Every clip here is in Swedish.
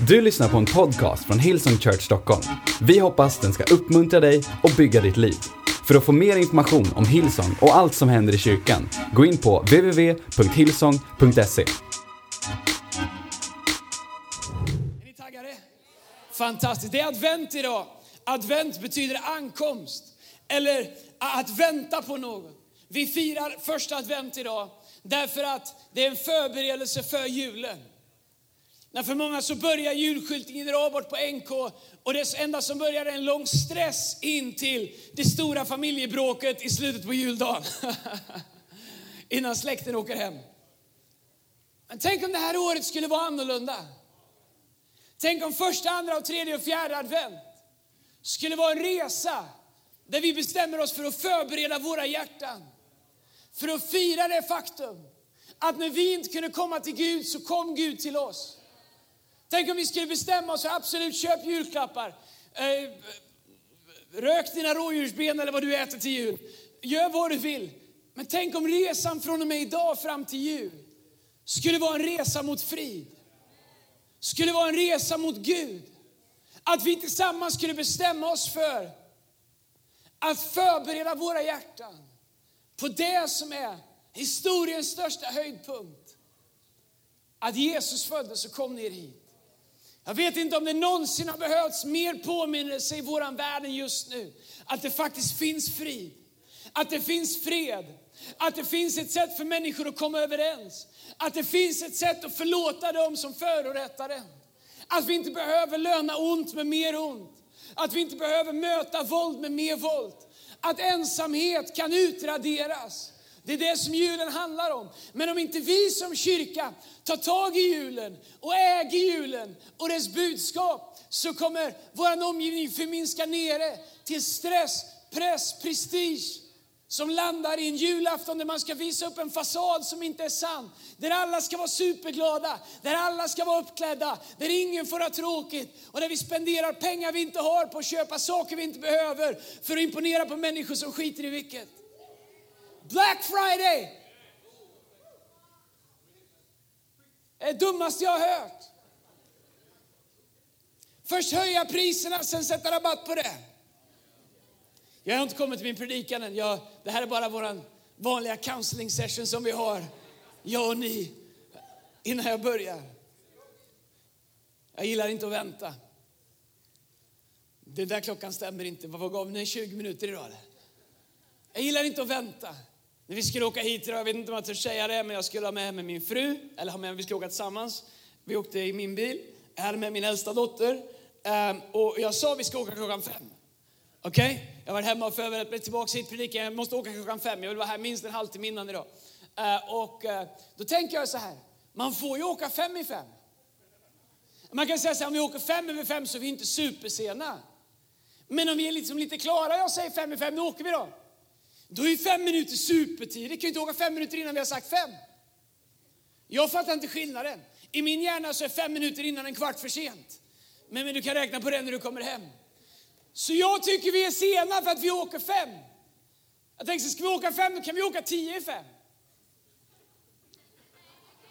Du lyssnar på en podcast från Hillsong Church Stockholm. Vi hoppas den ska uppmuntra dig och bygga ditt liv. För att få mer information om Hillsong och allt som händer i kyrkan, gå in på www.hillsong.se. Är ni taggade? Fantastiskt. Det är advent idag. Advent betyder ankomst. Eller att vänta på något. Vi firar första advent idag därför att det är en förberedelse för julen. När för många så börjar julskyltningen dra bort på NK och det enda som börjar är en lång stress in till det stora familjebråket i slutet på juldagen. Innan släkten åker hem. Men tänk om det här året skulle vara annorlunda. Tänk om första, andra, och tredje och fjärde advent skulle vara en resa där vi bestämmer oss för att förbereda våra hjärtan. För att fira det faktum att när vi inte kunde komma till Gud så kom Gud till oss. Tänk om vi skulle bestämma oss för absolut köp julklappar. Eh, rök dina rådjursben eller vad du äter till jul. Gör vad du vill. Men tänk om resan från och med idag fram till jul skulle vara en resa mot frid. Skulle vara en resa mot Gud. Att vi tillsammans skulle bestämma oss för att förbereda våra hjärtan på det som är historiens största höjdpunkt. Att Jesus föddes och kom ner hit. Jag vet inte om det någonsin har behövts mer påminnelse i våran värld än just nu. Att det faktiskt finns frid, att det finns fred, att det finns ett sätt för människor att komma överens. Att det finns ett sätt att förlåta dem som förorättar en. Att vi inte behöver löna ont med mer ont. Att vi inte behöver möta våld med mer våld. Att ensamhet kan utraderas. Det är det som julen handlar om. Men om inte vi som kyrka tar tag i julen och äger julen och dess budskap så kommer vår omgivning förminska nere till stress, press, prestige som landar i en julafton där man ska visa upp en fasad som inte är sann. Där alla ska vara superglada, där alla ska vara uppklädda, där ingen får ha tråkigt och där vi spenderar pengar vi inte har på att köpa saker vi inte behöver för att imponera på människor som skiter i vilket. Black Friday! Det är det dummaste jag har hört. Först höja priserna, sen sätta rabatt på det. Jag har inte kommit till min predikan än. Jag, det här är bara vår vanliga counseling session som vi har, jag och ni, innan jag börjar. Jag gillar inte att vänta. Det där klockan stämmer inte. Vad gav ni 20 minuter idag? Jag gillar inte att vänta. När vi skulle åka hit idag, jag vet inte om jag törs säga det, men jag skulle ha med mig min fru, eller ha med vi skulle åka tillsammans. Vi åkte i min bil, jag hade med min äldsta dotter. Ehm, och jag sa vi ska åka klockan fem. Okej? Okay? Jag var hemma och förberett mig tillbaka hit predikan. Jag måste åka klockan fem. Jag vill vara här minst en halvtimme innan idag. Ehm, och eh, då tänker jag så här. Man får ju åka fem i fem. Man kan säga så här, om vi åker fem över fem så är vi inte supersena. Men om vi är liksom lite klara, jag säger fem i fem, nu åker vi då. Då är fem minuter supertid. Vi kan ju inte åka fem minuter innan vi har sagt fem. Jag fattar inte skillnaden. I min hjärna så är fem minuter innan en kvart för sent. Men, men du kan räkna på det när du kommer hem. Så jag tycker vi är sena för att vi åker fem. Jag tänkte, ska vi åka fem, då kan vi åka tio i fem.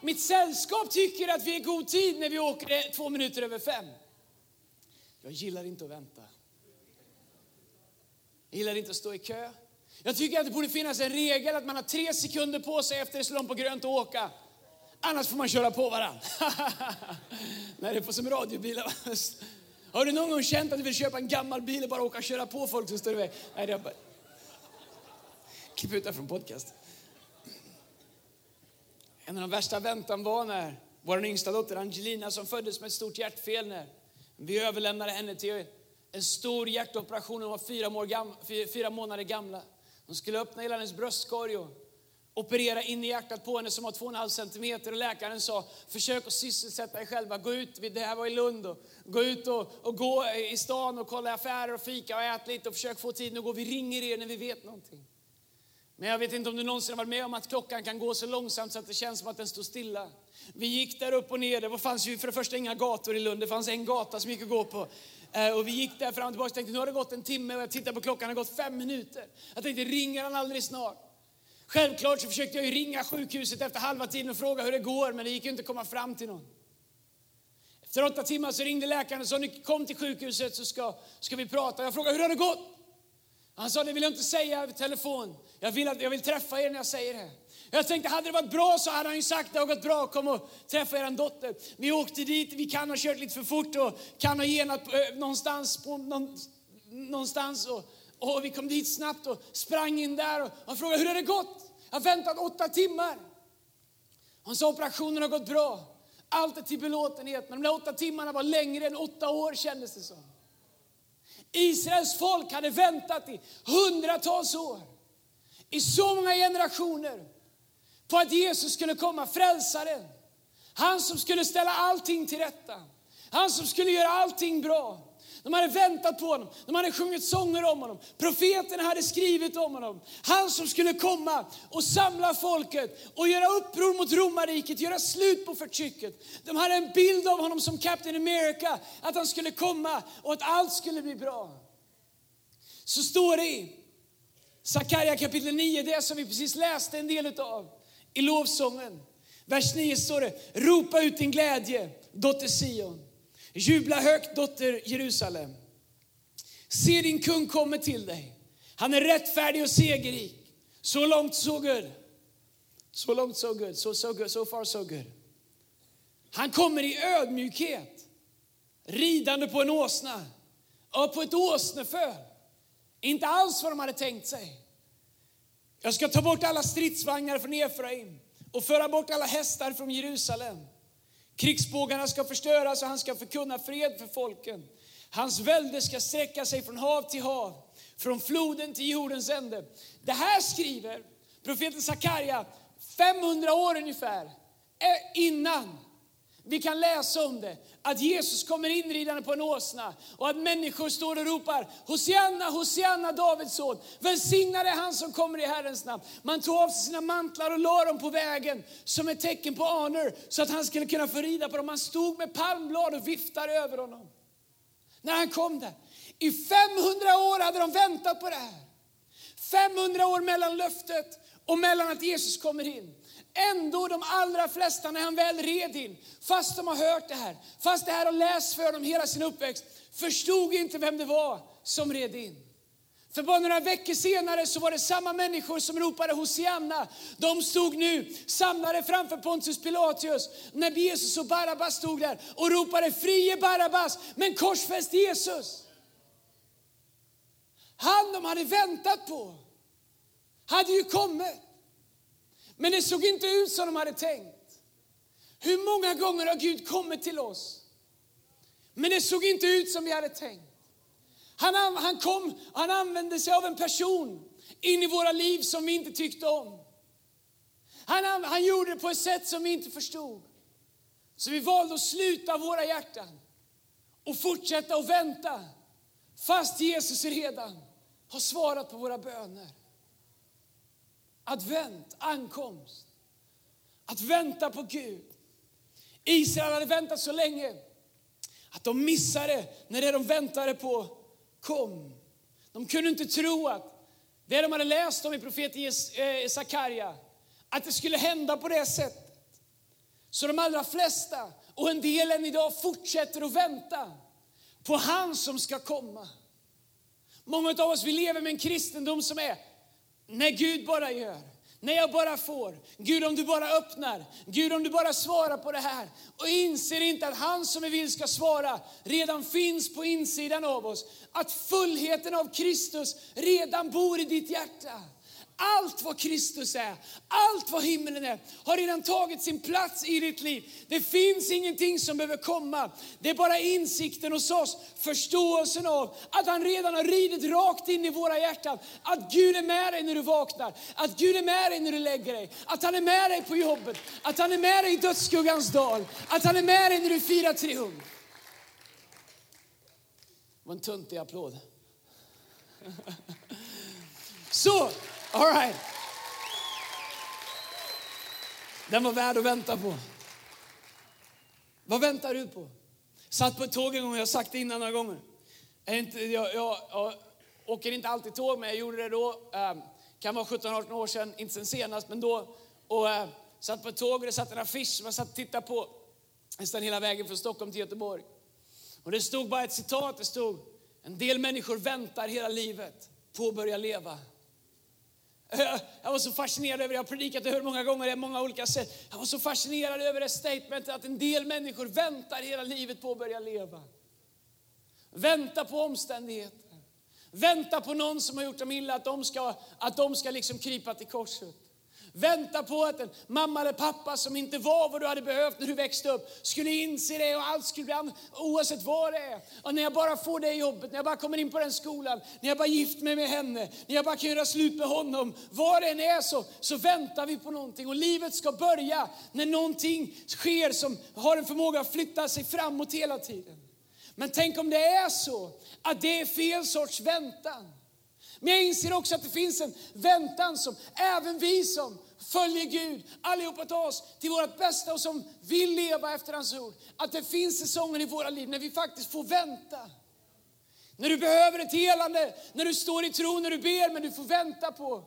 Mitt sällskap tycker att vi är god tid när vi åker två minuter över fem. Jag gillar inte att vänta. Jag gillar inte att stå i kö. Jag tycker att det borde finnas en regel att man har tre sekunder på sig efter det på grönt att åka. Annars får man köra på varandra. Nej, det är som radiobilar. Har du någon gång känt att du vill köpa en gammal bil och bara åka och köra på folk som står i väg? Nej, det är bara... Klipp ut det från podcast. En av de värsta väntan var när vår yngsta dotter Angelina som föddes med ett stort hjärtfel när vi överlämnade henne till en stor hjärtoperation. Hon var fyra, fyra månader gamla. De skulle öppna hela hennes bröstkorg och operera in i hjärtat på henne som var 2,5 centimeter. Och läkaren sa, försök att sysselsätta dig själva. Gå ut, det här var i Lund, och gå ut och, och gå i stan och kolla affärer och fika och ät lite och försök få tiden att gå. Vi ringer er när vi vet någonting. Men jag vet inte om du någonsin har varit med om att klockan kan gå så långsamt så att det känns som att den står stilla. Vi gick där upp och ner. Det fanns ju för det första inga gator i Lund. Det fanns en gata som gick att gå på. Eh, och vi gick där fram och tillbaka och tänkte nu har det gått en timme och jag tittade på klockan, det har gått fem minuter. Jag tänkte ringer han aldrig snart? Självklart så försökte jag ju ringa sjukhuset efter halva tiden och fråga hur det går men det gick ju inte att komma fram till någon. Efter åtta timmar så ringde läkaren och sa, ni kom till sjukhuset så ska, ska vi prata. Jag frågade, hur har det gått? Han sa, det vill jag inte säga över telefon. Jag vill, att, jag vill träffa er när jag säger det. Jag tänkte, hade det varit bra så hade han ju sagt, det har gått bra, kom och träffa er dotter. Vi åkte dit, vi kan ha kört lite för fort och kan ha genat eh, någonstans, på, någon, någonstans och, och vi kom dit snabbt och sprang in där och han frågade, hur har det gått? Jag har väntat åtta timmar. Han sa, operationen har gått bra. Allt är till belåtenhet, men de där åtta timmarna var längre än åtta år kändes det som. Israels folk hade väntat i hundratals år, i så många generationer, på att Jesus skulle komma, frälsaren. Han som skulle ställa allting till rätta. Han som skulle göra allting bra. De hade väntat på honom, de hade sjungit sånger om honom. Profeterna hade skrivit om honom. Han som skulle komma och samla folket och göra uppror mot romarriket, göra slut på förtrycket. De hade en bild av honom som Captain America, att han skulle komma och att allt skulle bli bra. Så står det i Sakarja kapitel 9, det som vi precis läste en del av i lovsången. Vers 9 står det, ropa ut din glädje, dotter Sion. Jubla högt, dotter Jerusalem. Se din kung kommer till dig. Han är rättfärdig och segerrik. Så långt så good. Så långt så good. So, so good. So far so good. Han kommer i ödmjukhet, ridande på en åsna och på ett åsneföl. Inte alls vad de hade tänkt sig. Jag ska ta bort alla stridsvagnar från Efraim och föra bort alla hästar från Jerusalem. Krigsbågarna ska förstöras och han ska förkunna fred för folken. Hans välde ska sträcka sig från hav till hav, från floden till jordens ände. Det här skriver profeten Sakarja 500 år ungefär eh, innan vi kan läsa om det, att Jesus kommer inridande på en åsna och att människor står och ropar Hosianna, Hosianna, Davids son. Välsignad är han som kommer i Herrens namn. Man tog av sig sina mantlar och la dem på vägen som ett tecken på honor så att han skulle kunna få rida på dem. Man stod med palmblad och viftade över honom. När han kom där. I 500 år hade de väntat på det här. 500 år mellan löftet och mellan att Jesus kommer in. Ändå de allra flesta när han väl red in, fast de har hört det här, fast det här har lästs för dem hela sin uppväxt, förstod inte vem det var som red in. För bara några veckor senare så var det samma människor som ropade Hosianna. De stod nu samlade framför Pontius Pilatus när Jesus och Barabbas stod där och ropade frie Barabbas men korsfäst Jesus. Han de hade väntat på hade ju kommit. Men det såg inte ut som de hade tänkt. Hur många gånger har Gud kommit till oss? Men det såg inte ut som vi hade tänkt. Han, han kom, han använde sig av en person in i våra liv som vi inte tyckte om. Han, han gjorde det på ett sätt som vi inte förstod. Så vi valde att sluta våra hjärtan och fortsätta att vänta fast Jesus redan har svarat på våra böner. Advent, ankomst. Att vänta på Gud. Israel hade väntat så länge att de missade när det de väntade på kom. De kunde inte tro att det de hade läst om i profeten eh, Sakarja, att det skulle hända på det sättet. Så de allra flesta, och en del än idag, fortsätter att vänta på han som ska komma. Många av oss vi lever med en kristendom som är när Gud bara gör. När jag bara får. Gud om du bara öppnar. Gud om du bara svarar på det här. Och inser inte att han som vi vill ska svara redan finns på insidan av oss. Att fullheten av Kristus redan bor i ditt hjärta. Allt vad Kristus är, allt vad himlen är, har redan tagit sin plats i ditt liv. Det finns ingenting som behöver komma. Det är bara insikten hos oss, förståelsen av att han redan har ridit rakt in i våra hjärtan. Att Gud är med dig när du vaknar, att Gud är med dig när du lägger dig, att han är med dig på jobbet, att han är med dig i dödsskuggans dal, att han är med dig när du firar triumf. Det var en töntig applåd. Så, All right. Den var värd att vänta på. Vad väntar du på? Satt på ett tåg en gång, jag har sagt det innan några gånger. Jag, inte, jag, jag, jag åker inte alltid tåg, men jag gjorde det då. Um, kan vara 17-18 år sedan, inte sen senast, men då. Och uh, satt på ett tåg och det satt en affisch som jag satt och tittade på. nästan hela vägen från Stockholm till Göteborg. Och det stod bara ett citat, det stod en del människor väntar hela livet på att börja leva. Eh, jag var så fascinerad över det, jag har predikat det hur många gånger, på många olika sätt. Jag var så fascinerad över det statementet att en del människor väntar hela livet på att börja leva. Vänta på omständigheter. Vänta på någon som har gjort dem illa, att de ska, att de ska liksom krypa till korset. Vänta på att en mamma eller pappa som inte var vad du hade behövt när du växte upp skulle inse det och allt skulle bli annorlunda oavsett vad det är. Och när jag bara får det jobbet, när jag bara kommer in på den skolan, när jag bara gift mig med henne, när jag bara kan göra slut med honom. Vad det än är så, så väntar vi på någonting och livet ska börja när någonting sker som har en förmåga att flytta sig framåt hela tiden. Men tänk om det är så att det är fel sorts väntan. Men jag inser också att det finns en väntan som även vi som följer Gud, allihopa tar oss till vårt bästa och som vill leva efter hans ord. Att det finns säsonger i våra liv när vi faktiskt får vänta. När du behöver ett helande, när du står i tro, när du ber, men du får vänta på.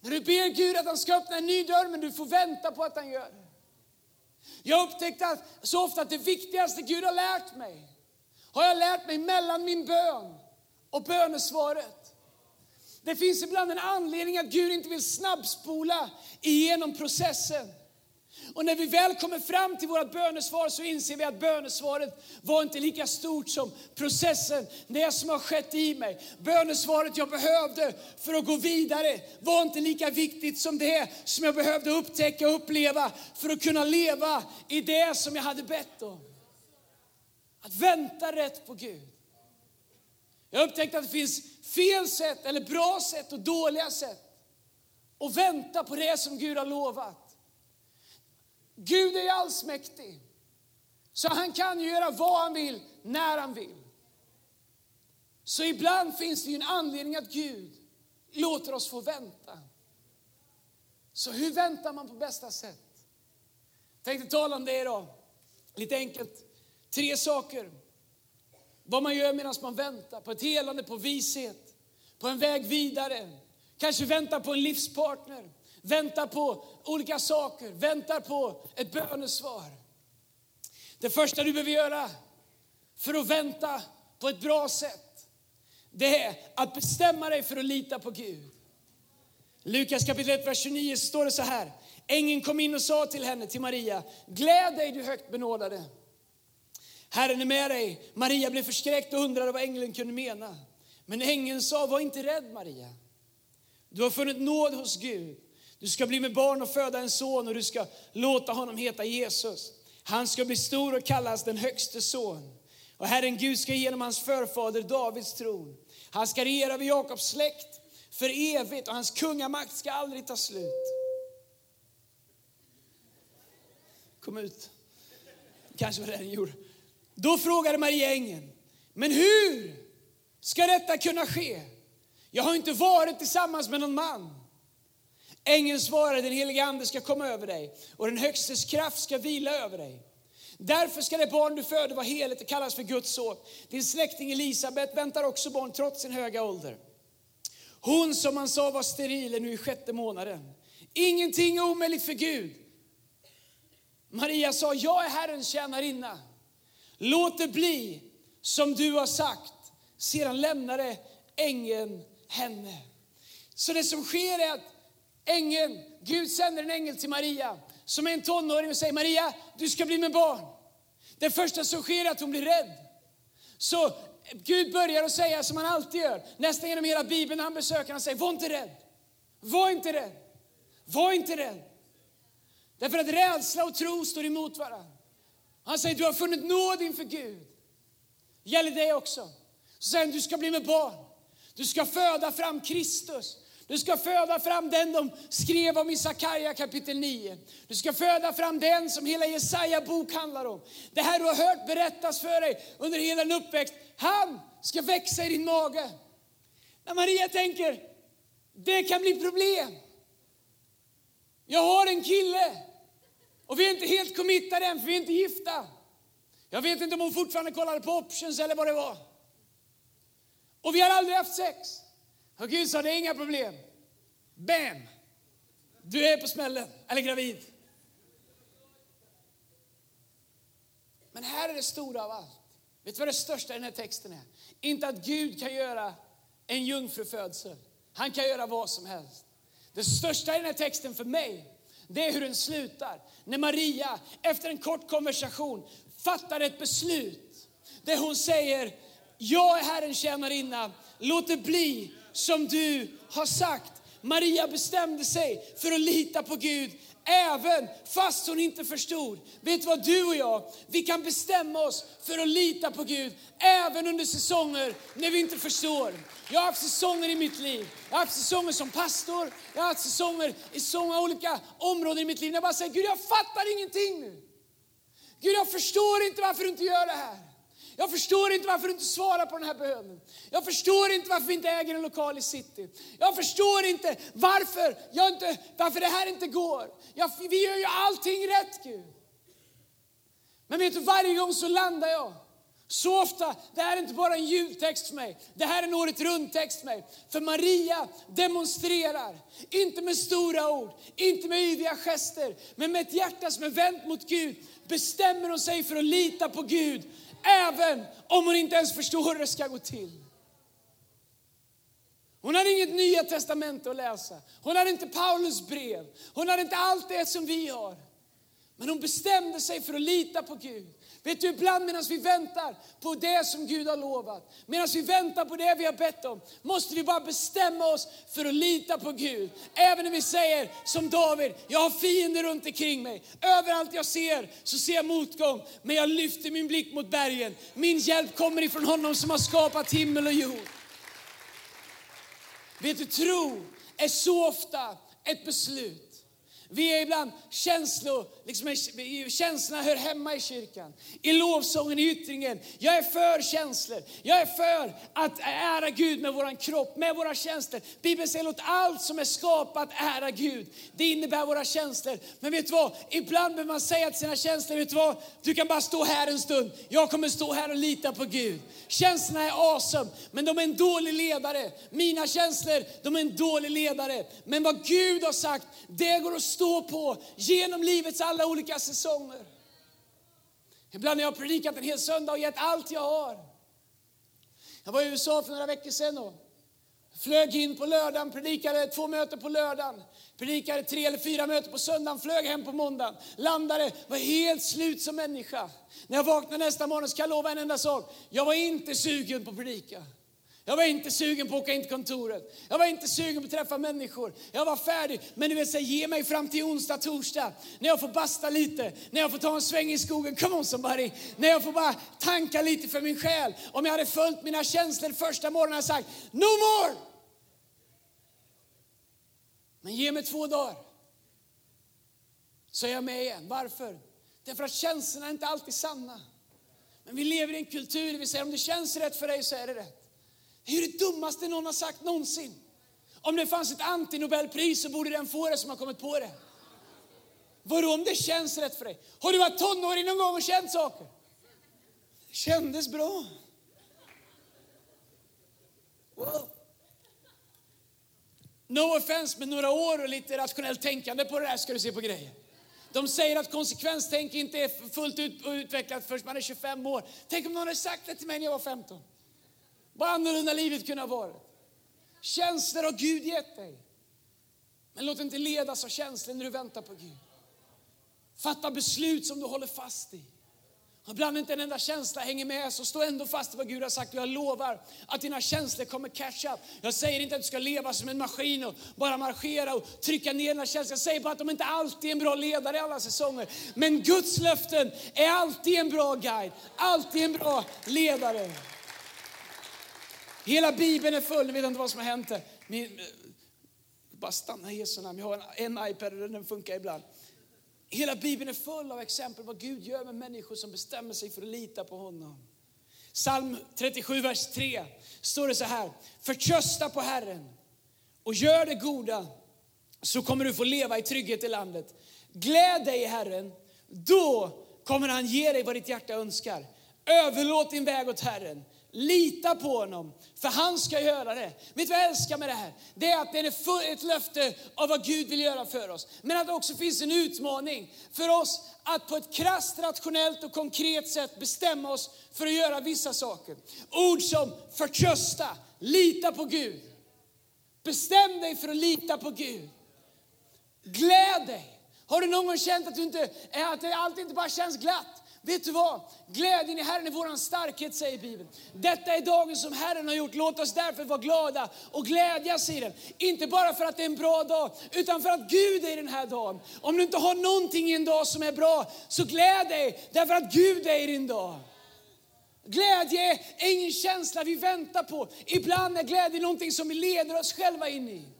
När du ber Gud att han ska öppna en ny dörr, men du får vänta på att han gör det. Jag upptäckte så ofta att det viktigaste Gud har lärt mig, har jag lärt mig mellan min bön och bönesvaret. Det finns ibland en anledning att Gud inte vill snabbspola igenom processen. Och när vi väl kommer fram till vårt bönesvar så inser vi att bönesvaret var inte lika stort som processen, det som har skett i mig. Bönesvaret jag behövde för att gå vidare var inte lika viktigt som det som jag behövde upptäcka och uppleva för att kunna leva i det som jag hade bett om. Att vänta rätt på Gud. Jag upptäckte att det finns fel sätt, eller bra sätt och dåliga sätt. Och vänta på det som Gud har lovat. Gud är allsmäktig. Så han kan göra vad han vill, när han vill. Så ibland finns det ju en anledning att Gud låter oss få vänta. Så hur väntar man på bästa sätt? Jag tänkte tala om det idag. Lite enkelt. Tre saker. Vad man gör medan man väntar på ett helande, på vishet, på en väg vidare. Kanske väntar på en livspartner, väntar på olika saker, väntar på ett bönesvar. Det första du behöver göra för att vänta på ett bra sätt, det är att bestämma dig för att lita på Gud. Lukas kapitel 1, vers 29 står det så här. Ängeln kom in och sa till henne, till Maria, gläd dig du högt benådade. Herren är med dig. Maria blev förskräckt och undrade vad ängeln kunde mena. Men ängeln sa, var inte rädd Maria. Du har funnit nåd hos Gud. Du ska bli med barn och föda en son och du ska låta honom heta Jesus. Han ska bli stor och kallas den högste son. Och Herren Gud ska genom hans förfader Davids tron. Han ska regera över Jakobs släkt för evigt och hans kungamakt ska aldrig ta slut. Kom ut. Kanske var det den gjorde. Då frågade Maria ängeln, men hur ska detta kunna ske? Jag har inte varit tillsammans med någon man. Ängeln svarade, den helige ande ska komma över dig och den högstes kraft ska vila över dig. Därför ska det barn du föder vara heligt och kallas för Guds son. Din släkting Elisabet väntar också barn trots sin höga ålder. Hon som man sa var steril är nu i sjätte månaden. Ingenting är omöjligt för Gud. Maria sa, jag är Herrens tjänarinna. Låt det bli som du har sagt. Sedan lämnade ängeln henne. Så det som sker är att ängeln, Gud sänder en ängel till Maria som är en tonåring och säger Maria, du ska bli med barn. Det första som sker är att hon blir rädd. Så Gud börjar att säga som han alltid gör, nästan genom hela Bibeln när han besöker, han säger var inte rädd. Var inte rädd. Var inte rädd. Därför att rädsla och tro står emot varandra. Han säger, du har funnit nåd inför Gud. Gäller dig också. Så säger han, du ska bli med barn. Du ska föda fram Kristus. Du ska föda fram den de skrev om i Sakarja kapitel 9. Du ska föda fram den som hela Jesaja bok handlar om. Det här du har hört berättas för dig under hela din uppväxt. Han ska växa i din mage. När Maria tänker, det kan bli problem. Jag har en kille och vi är inte helt committade än, för vi är inte gifta. Jag vet inte om hon fortfarande kollade på options eller vad det var. Och vi har aldrig haft sex. Och Gud sa, det är inga problem. Bam! Du är på smällen, eller gravid. Men här är det stora av allt. Vet du vad det största i den här texten är? Inte att Gud kan göra en jungfrufödsel. Han kan göra vad som helst. Det största i den här texten för mig, det är hur den slutar. När Maria efter en kort konversation fattar ett beslut där hon säger, jag är Herrens tjänarinna, låt det bli som du har sagt. Maria bestämde sig för att lita på Gud även fast hon inte förstod. Vet du vad du och jag, vi kan bestämma oss för att lita på Gud även under säsonger när vi inte förstår. Jag har haft säsonger i mitt liv. Jag har haft säsonger som pastor, jag har haft säsonger i så många olika områden i mitt liv. Jag bara säger, Gud jag fattar ingenting nu. Gud jag förstår inte varför du inte gör det här. Jag förstår inte varför du inte svarar på den här bönen. Jag förstår inte varför vi inte äger en lokal i city. Jag förstår inte varför, jag inte, varför det här inte går. Jag, vi gör ju allting rätt Gud. Men vet du, varje gång så landar jag. Så ofta, det här är inte bara en jultext för mig, det här är en året runt-text för mig. För Maria demonstrerar, inte med stora ord, inte med yviga gester, men med ett hjärta som är vänt mot Gud, bestämmer hon sig för att lita på Gud Även om hon inte ens förstår hur det ska gå till. Hon hade inget nya testamente att läsa. Hon hade inte Paulus brev. Hon hade inte allt det som vi har. Men hon bestämde sig för att lita på Gud. Vet du, ibland medan vi väntar på det som Gud har lovat, medan vi väntar på det vi har bett om, måste vi bara bestämma oss för att lita på Gud. Även när vi säger som David, jag har fiender runt omkring mig. Överallt jag ser så ser jag motgång, men jag lyfter min blick mot bergen. Min hjälp kommer ifrån honom som har skapat himmel och jord. Vet du, tro är så ofta ett beslut. Vi är ibland känslor, liksom, känslorna hör hemma i kyrkan. I lovsången, i yttringen. Jag är för känslor. Jag är för att ära Gud med våran kropp, med våra känslor. Bibeln säger låt allt som är skapat ära Gud. Det innebär våra känslor. Men vet du vad? Ibland behöver man säga till sina känslor, vet du vad? Du kan bara stå här en stund. Jag kommer stå här och lita på Gud. Känslorna är awesome, men de är en dålig ledare. Mina känslor, de är en dålig ledare. Men vad Gud har sagt, det går att stå på genom livets alla olika säsonger. Ibland har jag predikat en hel söndag och gett allt jag har. Jag var i USA för några veckor sedan och flög in på lördagen, predikade två möten på lördagen, predikade tre eller fyra möten på söndagen, flög hem på måndagen, landade, var helt slut som människa. När jag vaknade nästa morgon ska jag lova en enda sak, jag var inte sugen på att predika. Jag var inte sugen på att åka in till kontoret. Jag var inte sugen på att träffa människor. Jag var färdig. Men du vet, säga, ge mig fram till onsdag, torsdag. När jag får basta lite. När jag får ta en sväng i skogen. Come on somebody. När jag får bara tanka lite för min själ. Om jag hade följt mina känslor första morgonen och sagt No more! Men ge mig två dagar. Så är jag med igen. Varför? Därför att känslorna är inte alltid sanna. Men vi lever i en kultur där vi säger om det känns rätt för dig så är det rätt. Det är det dummaste någon har sagt någonsin. Om det fanns ett antinobelpris så borde den få det som har kommit på det. Vadå om det känns rätt för dig? Har du varit tonåring någon gång och känt saker? Det kändes bra. Wow. No offense, men några år och lite rationellt tänkande på det där ska du se på grejer. De säger att konsekvenstänk inte är fullt ut utvecklat förrän man är 25 år. Tänk om någon hade sagt det till mig när jag var 15. Vad annorlunda livet kunde ha varit. Känslor har Gud gett dig. Men låt inte ledas av känslor när du väntar på Gud. Fatta beslut som du håller fast i. Ibland inte en enda känsla hänger med, så stå ändå fast vid vad Gud har sagt. Jag lovar att dina känslor kommer catch up. Jag säger inte att du ska leva som en maskin och bara marschera och trycka ner dina känslor. Jag säger bara att de inte alltid är en bra ledare i alla säsonger. Men Guds löften är alltid en bra guide, alltid en bra ledare. Hela Bibeln är full, ni vet inte vad som har hänt. Ni, eh, bara stanna i Jesu namn. Jag har en, en iPad och den funkar ibland. Hela Bibeln är full av exempel vad Gud gör med människor som bestämmer sig för att lita på honom. Psalm 37, vers 3 står det så här. Förtrösta på Herren och gör det goda så kommer du få leva i trygghet i landet. Gläd dig i Herren, då kommer han ge dig vad ditt hjärta önskar. Överlåt din väg åt Herren. Lita på honom, för han ska göra det. Vet du vad jag älskar med det här? Det är att det är ett löfte av vad Gud vill göra för oss. Men att det också finns en utmaning för oss att på ett krasst, rationellt och konkret sätt bestämma oss för att göra vissa saker. Ord som förtrösta, lita på Gud. Bestäm dig för att lita på Gud. Gläd dig. Har du någon gång känt att, du inte, att det alltid inte bara känns glatt? Vet du vad? Glädjen i Herren är vår starkhet, säger Bibeln. Detta är dagen som Herren har gjort. Låt oss därför vara glada och glädjas i den. Inte bara för att det är en bra dag, utan för att Gud är i den här dagen. Om du inte har någonting i en dag som är bra, så gläd dig därför att Gud är i din dag. Glädje är ingen känsla vi väntar på. Ibland är glädje någonting som vi leder oss själva in i.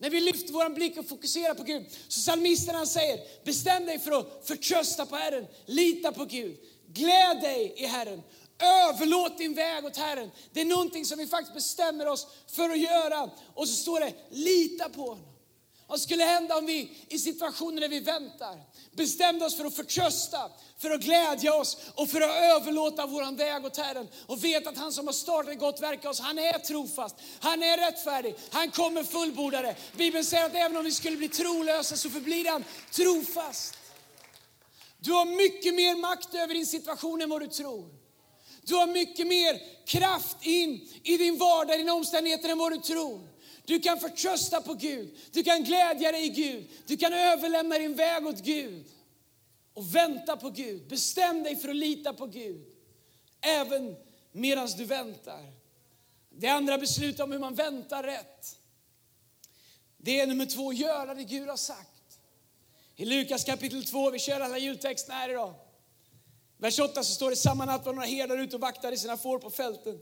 När vi lyfter vår blick och fokuserar på Gud. Så psalmisten han säger, bestäm dig för att förtrösta på Herren, lita på Gud. Gläd dig i Herren. Överlåt din väg åt Herren. Det är någonting som vi faktiskt bestämmer oss för att göra. Och så står det, lita på honom. Vad skulle hända om vi i situationer där vi väntar bestämde oss för att förtrösta, för att glädja oss och för att överlåta våran väg åt Herren och veta att han som har startat ett gott verk oss, han är trofast, han är rättfärdig, han kommer fullborda det. Bibeln säger att även om vi skulle bli trolösa så förblir han trofast. Du har mycket mer makt över din situation än vad du tror. Du har mycket mer kraft in i din vardag, dina omständigheter än vad du tror. Du kan förtrösta på Gud, du kan glädja dig i Gud, du kan överlämna din väg åt Gud och vänta på Gud. Bestäm dig för att lita på Gud, även medan du väntar. Det andra beslutet om hur man väntar rätt, det är nummer två, göra det Gud har sagt. I Lukas kapitel 2, vi kör alla jultexterna här idag. Vers 8 så står det, samma natt var några herdar ute och vaktade sina får på fälten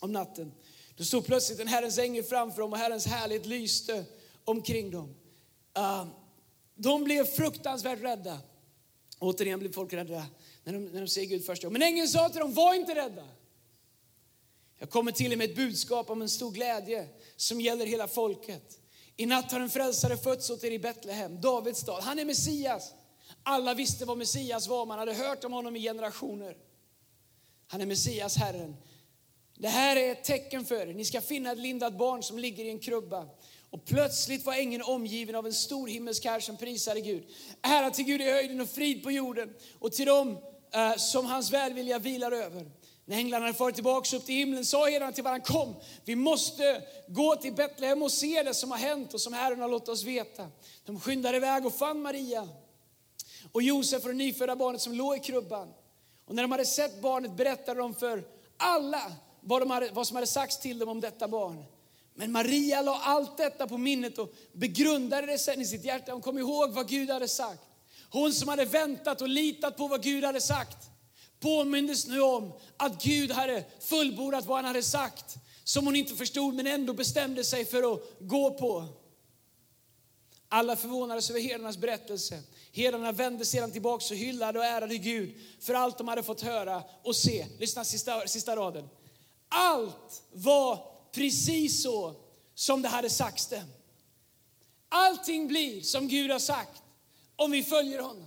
om natten. Då stod plötsligt en Herrens ängel framför dem och Herrens härlighet lyste omkring dem. Uh, de blev fruktansvärt rädda. Återigen blev folk rädda när de, när de ser Gud första gången. Men ängeln sa till dem, var inte rädda. Jag kommer till er med ett budskap om en stor glädje som gäller hela folket. I natt har en frälsare fötts åt er i Betlehem, Davids stad. Han är Messias. Alla visste vad Messias var, man hade hört om honom i generationer. Han är Messias, Herren. Det här är ett tecken för er. Ni ska finna ett lindat barn som ligger i en krubba. Och plötsligt var ängeln omgiven av en stor himmelsk här som prisade Gud. Ära till Gud i höjden och frid på jorden och till dem eh, som hans välvilja vilar över. När änglarna hade farit tillbaka upp till himlen sa herdarna till varandra, kom, vi måste gå till Betlehem och se det som har hänt och som Herren har låtit oss veta. De skyndade iväg och fann Maria och Josef och det nyfödda barnet som låg i krubban. Och när de hade sett barnet berättade de för alla vad, de hade, vad som hade sagts till dem om detta barn. Men Maria la allt detta på minnet och begrundade det sen i sitt hjärta. Hon kom ihåg vad Gud hade sagt. Hon som hade väntat och litat på vad Gud hade sagt påmindes nu om att Gud hade fullbordat vad han hade sagt som hon inte förstod men ändå bestämde sig för att gå på. Alla förvånades över herdarnas berättelse. Herdarna vände sedan tillbaka och hyllade och ärade Gud för allt de hade fått höra och se. Lyssna sista, sista raden. Allt var precis så som det hade sagts det. Allting blir som Gud har sagt om vi följer honom.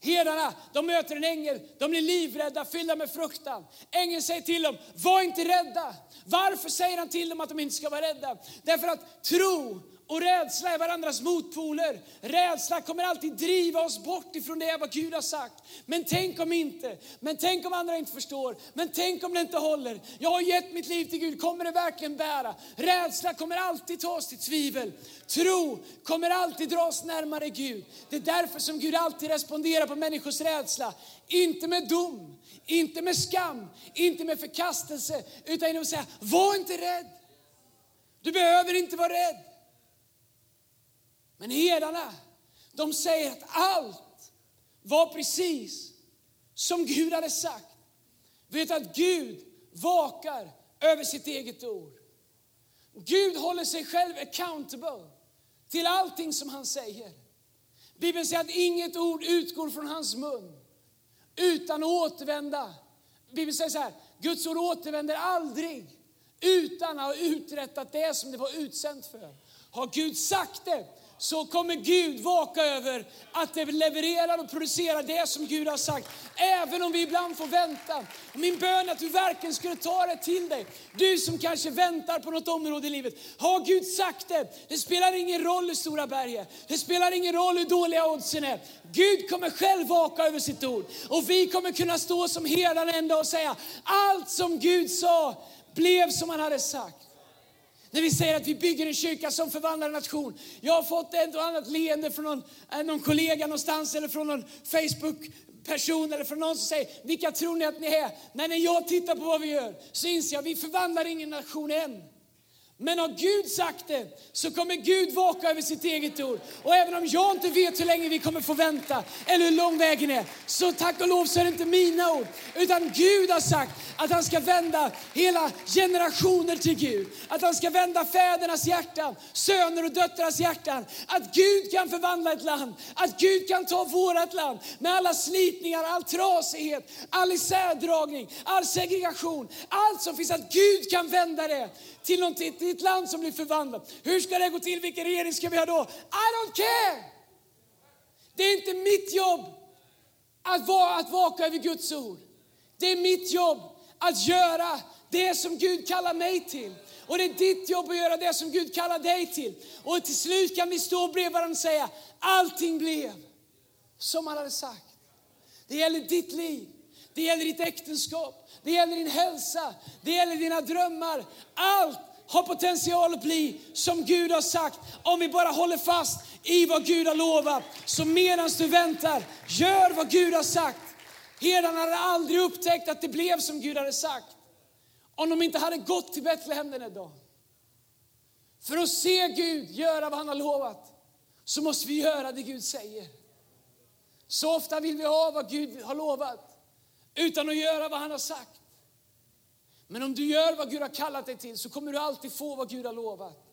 Herdarna, de möter en ängel, de blir livrädda, fyllda med fruktan. Ängeln säger till dem, var inte rädda. Varför säger han till dem att de inte ska vara rädda? Därför att tro och rädsla är varandras motpoler. Rädsla kommer alltid driva oss bort ifrån det vad Gud har sagt. Men tänk om inte, men tänk om andra inte förstår, men tänk om det inte håller. Jag har gett mitt liv till Gud, kommer det verkligen bära? Rädsla kommer alltid ta oss till tvivel. Tro kommer alltid dra oss närmare Gud. Det är därför som Gud alltid responderar på människors rädsla. Inte med dom, inte med skam, inte med förkastelse, utan genom att säga, var inte rädd. Du behöver inte vara rädd. Men herdarna, de säger att allt var precis som Gud hade sagt. Vet att Gud vakar över sitt eget ord. Gud håller sig själv accountable till allting som han säger. Bibeln säger att inget ord utgår från hans mun utan att återvända. Bibeln säger så här, Guds ord återvänder aldrig utan att ha uträttat det som det var utsänt för. Har Gud sagt det så kommer Gud vaka över att det levererar och producerar det som Gud har sagt. Även om vi ibland får vänta. Och min bön är att du verkligen skulle ta det till dig. Du som kanske väntar på något område i livet. Har Gud sagt det? Det spelar ingen roll hur stora berget Det spelar ingen roll hur dåliga oddsen är. Gud kommer själv vaka över sitt ord. Och vi kommer kunna stå som herdarna en dag och säga, allt som Gud sa blev som han hade sagt. När vi säger att vi bygger en kyrka som förvandlar en nation. Jag har fått ett och annat leende från någon, eh, någon kollega någonstans eller från någon Facebook-person eller från någon som säger, vilka tror ni att ni är? Nej, när jag tittar på vad vi gör så inser jag, vi förvandlar ingen nation än. Men har Gud sagt det så kommer Gud vaka över sitt eget ord. Och även om jag inte vet hur länge vi kommer få vänta eller hur lång vägen är, så tack och lov så är det inte mina ord. Utan Gud har sagt att han ska vända hela generationer till Gud. Att han ska vända fädernas hjärtan, söner och döttrars hjärtan. Att Gud kan förvandla ett land. Att Gud kan ta vårt land med alla slitningar, all trasighet, all isärdragning, all segregation. Allt som finns, att Gud kan vända det till, något, i ett land som blir förvandlat. Hur ska det gå till? Vilken regering ska vi ha då? I don't care! Det är inte mitt jobb att, vara, att vaka över Guds ord. Det är mitt jobb att göra det som Gud kallar mig till. Och det är ditt jobb att göra det som Gud kallar dig till. Och till slut kan vi stå bredvid varandra och säga, allting blev som han hade sagt. Det gäller ditt liv, det gäller ditt äktenskap, det gäller din hälsa, det gäller dina drömmar. Allt har potential att bli som Gud har sagt om vi bara håller fast i vad Gud har lovat. Så medan du väntar, gör vad Gud har sagt. Herdarna hade aldrig upptäckt att det blev som Gud hade sagt om de inte hade gått till Betlehem den här dagen. För att se Gud göra vad han har lovat så måste vi göra det Gud säger. Så ofta vill vi ha vad Gud har lovat utan att göra vad han har sagt. Men om du gör vad Gud har kallat dig till så kommer du alltid få vad Gud har lovat.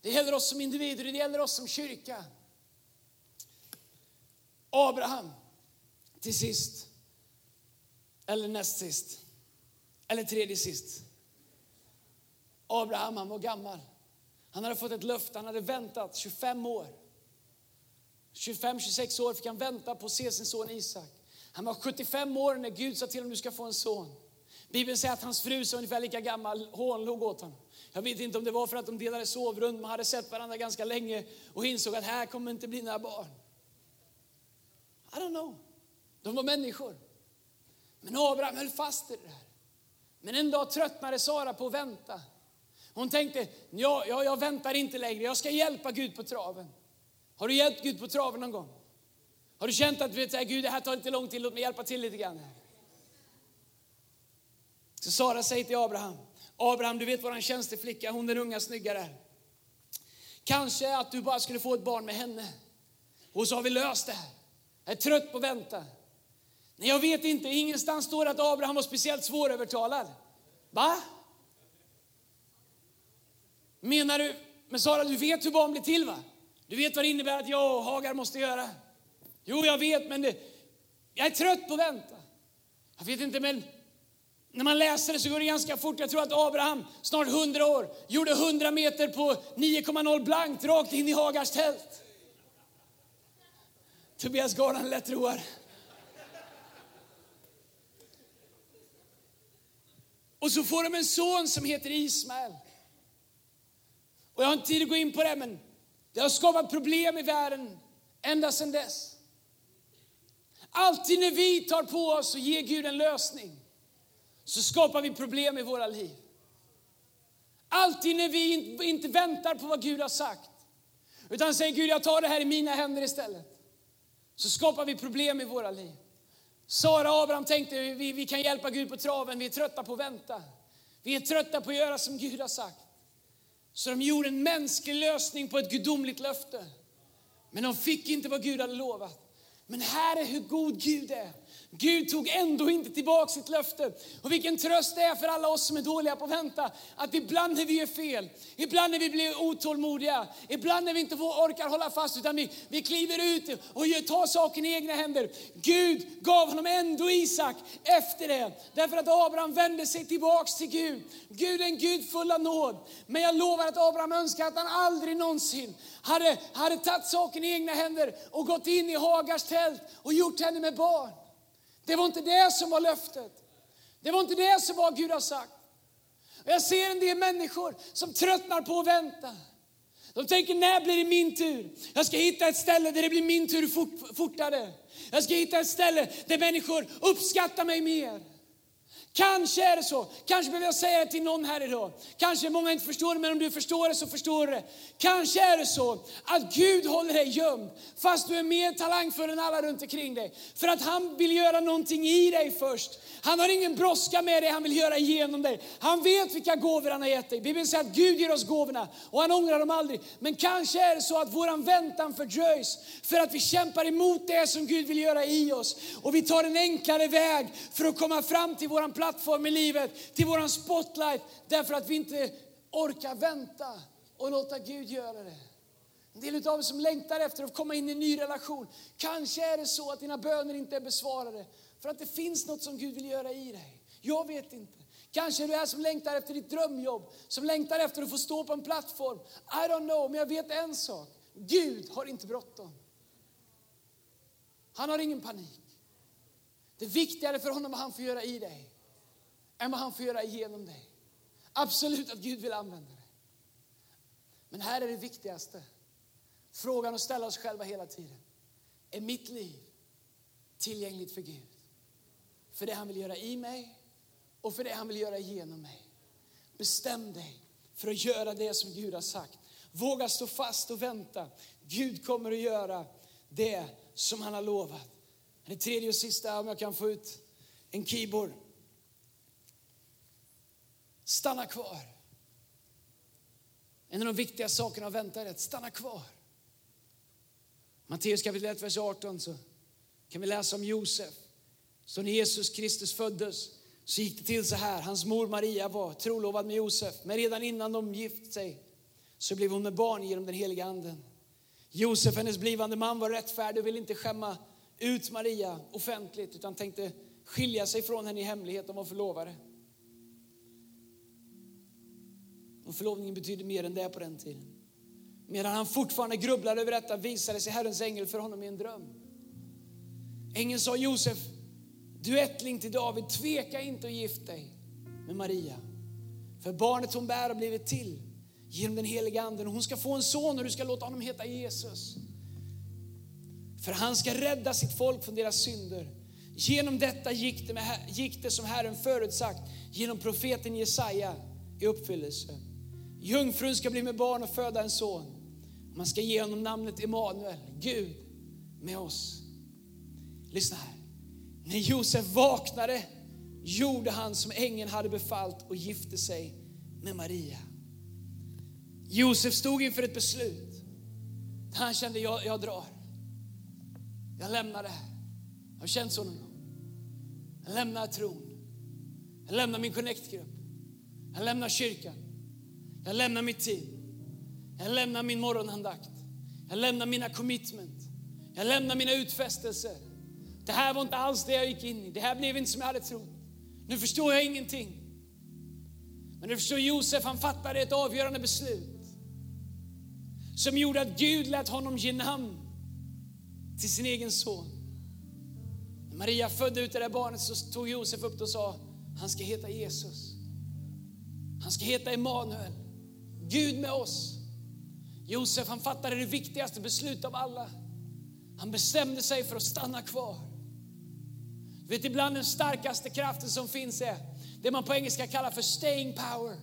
Det gäller oss som individer, det gäller oss som kyrka. Abraham, till sist. Eller näst sist. Eller tredje sist. Abraham, han var gammal. Han hade fått ett löfte, han hade väntat 25 år. 25-26 år fick han vänta på att se sin son Isak. Han var 75 år när Gud sa till honom, du ska få en son. Bibeln säger att hans fru som ungefär lika gammal hånlog åt honom. Jag vet inte om det var för att de delade sovrum, man hade sett varandra ganska länge och insåg att här kommer inte bli några barn. I don't know. De var människor. Men Abraham höll fast i det där. Men en dag tröttnade Sara på att vänta. Hon tänkte, ja, ja, jag väntar inte längre, jag ska hjälpa Gud på traven. Har du hjälpt Gud på traven någon gång? Har du känt att du vet, Gud det här tar inte lång tid, låt mig hjälpa till lite grann. Så Sara säger till Abraham, Abraham du vet vår tjänsteflicka, hon den unga snygga där. Kanske att du bara skulle få ett barn med henne. Och så har vi löst det här. Jag är trött på att vänta. Nej, jag vet inte, ingenstans står det att Abraham var speciellt svårövertalad. Va? Menar du, men Sara du vet hur barn blir till va? Du vet vad det innebär att jag och Hagar måste göra? Jo, jag vet, men det, jag är trött på att vänta. Jag vet inte, men när man läser det så går det ganska fort. Jag tror att Abraham, snart 100 år, gjorde 100 meter på 9,0 blankt rakt in i Hagars tält. Tobias Garland lätt roar. Och så får de en son som heter Ismael. Och jag har inte tid att gå in på det, men det har skapat problem i världen ända sedan dess. Alltid när vi tar på oss och ger Gud en lösning så skapar vi problem i våra liv. Alltid när vi inte väntar på vad Gud har sagt utan säger Gud jag tar det här i mina händer istället. Så skapar vi problem i våra liv. Sara och Abraham tänkte vi, vi kan hjälpa Gud på traven, vi är trötta på att vänta. Vi är trötta på att göra som Gud har sagt. Så de gjorde en mänsklig lösning på ett gudomligt löfte. Men de fick inte vad Gud hade lovat. Men här är hur god Gud är. Gud tog ändå inte tillbaka sitt löfte. Och vilken tröst det är för alla oss som är dåliga på att vänta. Att ibland när vi gör fel, ibland när vi blir otålmodiga, ibland när vi inte orkar hålla fast utan vi, vi kliver ut och gör, tar saken i egna händer. Gud gav honom ändå Isak efter det. Därför att Abraham vände sig tillbaks till Gud. Gud är en Gud full av nåd. Men jag lovar att Abraham önskar att han aldrig någonsin hade, hade tagit saken i egna händer och gått in i Hagars tält och gjort henne med barn. Det var inte det som var löftet. Det var inte det som var Gud har sagt. jag ser en del människor som tröttnar på att vänta. De tänker, när blir det min tur? Jag ska hitta ett ställe där det blir min tur fort, fortare. Jag ska hitta ett ställe där människor uppskattar mig mer. Kanske är det så. Kanske behöver jag säga det till någon här idag. Kanske många inte förstår det, men om du förstår det så förstår du det. Kanske är det så att Gud håller dig gömd, fast du är mer talangfull än alla runt omkring dig. För att han vill göra någonting i dig först. Han har ingen brådska med dig, han vill göra igenom dig. Han vet vilka gåvor han har gett dig. Bibeln säger att Gud ger oss gåvorna och han ångrar dem aldrig. Men kanske är det så att våran väntan fördröjs för att vi kämpar emot det som Gud vill göra i oss. Och vi tar en enklare väg för att komma fram till våran plattform i livet, till våran spotlight, därför att vi inte orkar vänta och låta Gud göra det. En del av er som längtar efter att komma in i en ny relation. Kanske är det så att dina böner inte är besvarade för att det finns något som Gud vill göra i dig. Jag vet inte. Kanske är du här som längtar efter ditt drömjobb, som längtar efter att få stå på en plattform. I don't know, men jag vet en sak. Gud har inte bråttom. Han har ingen panik. Det är viktigare för honom vad han får göra i dig än vad han får göra igenom dig. Absolut att Gud vill använda dig. Men här är det viktigaste. Frågan att ställa oss själva hela tiden. Är mitt liv tillgängligt för Gud? För det han vill göra i mig och för det han vill göra genom mig. Bestäm dig för att göra det som Gud har sagt. Våga stå fast och vänta. Gud kommer att göra det som han har lovat. Det tredje och sista, om jag kan få ut en keyboard. Stanna kvar. En av de viktiga sakerna att vänta är att stanna kvar. Matteus kapitel 1, vers 18 så kan vi läsa om Josef. Så när Jesus Kristus föddes så gick det till så här. Hans mor Maria var trolovad med Josef, men redan innan de gift sig så blev hon med barn genom den heliga anden. Josef, hennes blivande man, var rättfärdig och ville inte skämma ut Maria offentligt utan tänkte skilja sig från henne i hemlighet. De var förlovade. Och förlovningen betydde mer än det på den tiden. Medan han fortfarande grubblade över detta visade sig Herrens ängel för honom i en dröm. Ängeln sa Josef, du ättling till David, tveka inte att gifta dig med Maria. För barnet hon bär har blivit till genom den heliga anden. Hon ska få en son och du ska låta honom heta Jesus. För han ska rädda sitt folk från deras synder. Genom detta gick det, med, gick det som Herren förutsagt genom profeten Jesaja i uppfyllelse. Jungfrun ska bli med barn och föda en son. Man ska ge honom namnet Emanuel, Gud med oss. Lyssna här. När Josef vaknade gjorde han som ängeln hade befallt och gifte sig med Maria. Josef stod inför ett beslut. Han kände, jag, jag drar. Jag lämnar det här. Jag har känt så någon gång. Jag lämnar tron. Jag lämnar min connect-grupp. Jag lämnar kyrkan. Jag lämnar mitt team. Jag lämnar min morgonandakt. Jag lämnar mina commitment. Jag lämnar mina utfästelser. Det här var inte alls det jag gick in i. Det här blev inte som jag hade trott. Nu förstår jag ingenting. Men du förstår, Josef han fattade ett avgörande beslut som gjorde att Gud lät honom ge namn till sin egen son. När Maria födde ut det där barnet så tog Josef upp det och sa, han ska heta Jesus. Han ska heta Emanuel, Gud med oss. Josef han fattade det viktigaste beslutet av alla. Han bestämde sig för att stanna kvar. Du vet ibland den starkaste kraften som finns är det man på engelska kallar för staying power.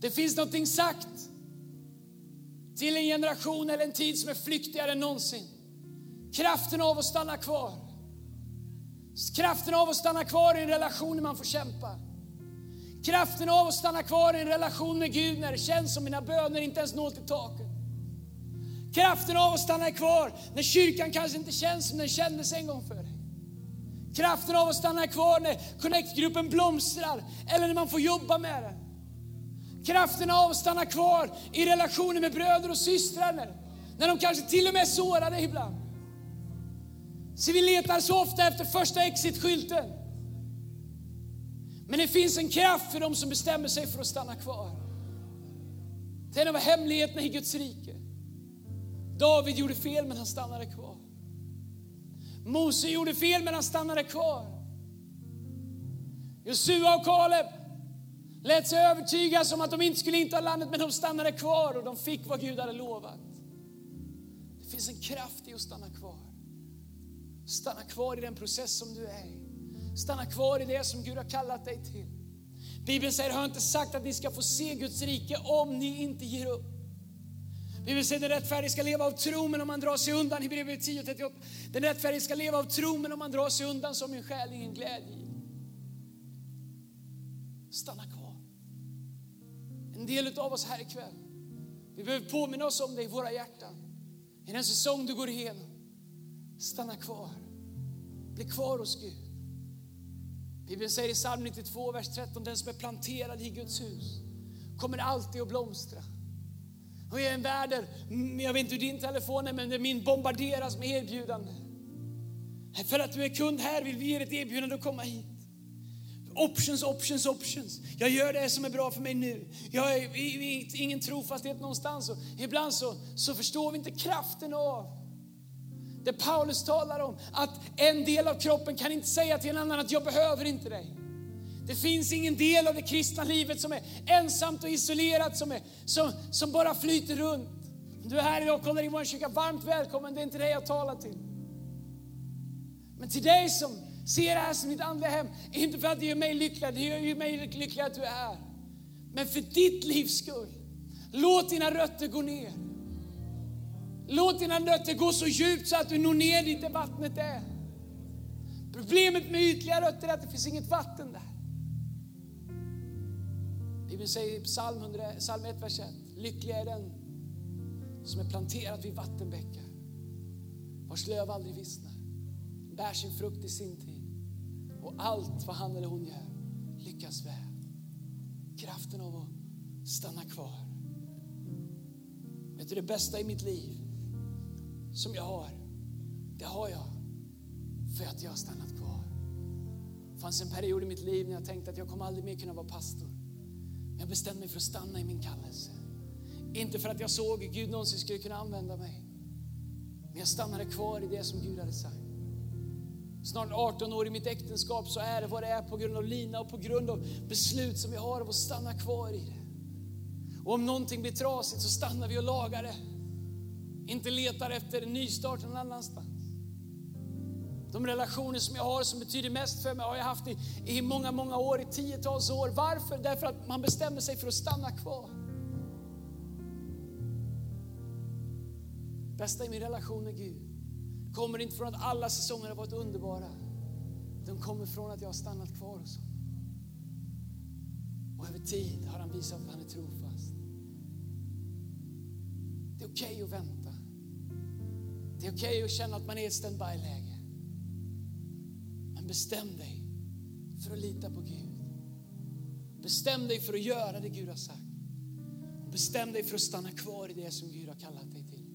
Det finns någonting sagt till en generation eller en tid som är flyktigare än någonsin. Kraften av att stanna kvar. Kraften av att stanna kvar i en relation när man får kämpa. Kraften av att stanna kvar i en relation med Gud när det känns som mina böner inte ens når till taket. Kraften av att stanna kvar när kyrkan kanske inte känns som den kändes en gång för dig. Kraften av att stanna kvar när Connect-gruppen blomstrar eller när man får jobba med den. Kraften av att stanna kvar i relationer med bröder och systrar när, när de kanske till och med sårar dig ibland. Så vi letar så ofta efter första exit-skylten. Men det finns en kraft för dem som bestämmer sig för att stanna kvar. Det är en av hemligheterna i Guds rike. David gjorde fel men han stannade kvar. Mose gjorde fel men han stannade kvar. Josua och Kaleb lät sig övertygas om att de inte skulle inta landet men de stannade kvar och de fick vad Gud hade lovat. Det finns en kraft i att stanna kvar. Stanna kvar i den process som du är i. Stanna kvar i det som Gud har kallat dig till. Bibeln säger, har inte sagt att ni ska få se Guds rike om ni inte ger upp. Bibeln säger, den rättfärdige ska leva av tro, men om man drar sig undan, Hebreerbrevet 10.38. Den rättfärdige ska leva av tro, men om man drar sig undan så har min själ ingen glädje. Stanna kvar. En del av oss här ikväll, vi behöver påminna oss om det i våra hjärtan. I den säsong du går igenom, stanna kvar. Bli kvar hos Gud. Bibeln säger i psalm 92, vers 13, den som är planterad i Guds hus kommer alltid att blomstra. Och i en värld där, mm, jag vet inte hur din telefon är, men där min bombarderas med erbjudanden. För att du är kund här vill vi ge dig ett erbjudande att komma hit. Options, options, options. Jag gör det som är bra för mig nu. Jag har ingen trofasthet någonstans. Och ibland så, så förstår vi inte kraften av det Paulus talar om. Att en del av kroppen kan inte säga till en annan att jag behöver inte dig. Det finns ingen del av det kristna livet som är ensamt och isolerat, som, är, som, som bara flyter runt. Du är här idag och kollar in vår kyrka, varmt välkommen. Det är inte dig jag talar till. Men till dig som ser det här som ditt andliga hem, inte för att det gör mig lycklig, det gör ju mig lycklig att du är här. Men för ditt livs skull. Låt dina rötter gå ner. Låt dina rötter gå så djupt så att du når ner dit där vattnet är. Problemet med ytliga rötter är att det finns inget vatten där. Bibeln säger i psalm, 100, psalm 1, vers 1. Lycklig är den som är planterad vid vattenbäckar, vars löv aldrig vissnar, bär sin frukt i sin tid och allt vad han eller hon gör lyckas väl. Kraften av att stanna kvar. Vet du det bästa i mitt liv som jag har, det har jag för att jag har stannat kvar. Det fanns en period i mitt liv när jag tänkte att jag kommer aldrig mer kunna vara pastor. Men jag bestämde mig för att stanna i min kallelse. Inte för att jag såg att Gud någonsin skulle kunna använda mig. Men jag stannade kvar i det som Gud hade sagt. Snart 18 år i mitt äktenskap så är det vad det är på grund av Lina och på grund av beslut som vi har av att stanna kvar i det. Och om någonting blir trasigt så stannar vi och lagar det. Inte letar efter en nystart någon annanstans. De relationer som jag har som betyder mest för mig har jag haft i, i många, många år, i tiotals år. Varför? Därför att man bestämmer sig för att stanna kvar. Bästa i min relation med Gud kommer inte från att alla säsonger har varit underbara. De kommer från att jag har stannat kvar hos honom. Och över tid har han visat att han är trofast. Det är okej okay att vänta. Det är okej okay att känna att man är i ett standby-läge. Men bestäm dig för att lita på Gud. Bestäm dig för att göra det Gud har sagt. bestäm dig för att stanna kvar i det som Gud har kallat dig till.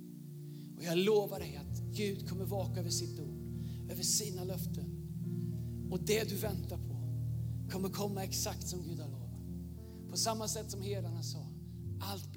Och jag lovar dig att Gud kommer vaka över sitt ord, över sina löften. Och det du väntar på kommer komma exakt som Gud har lovat. På samma sätt som herdarna sa, allt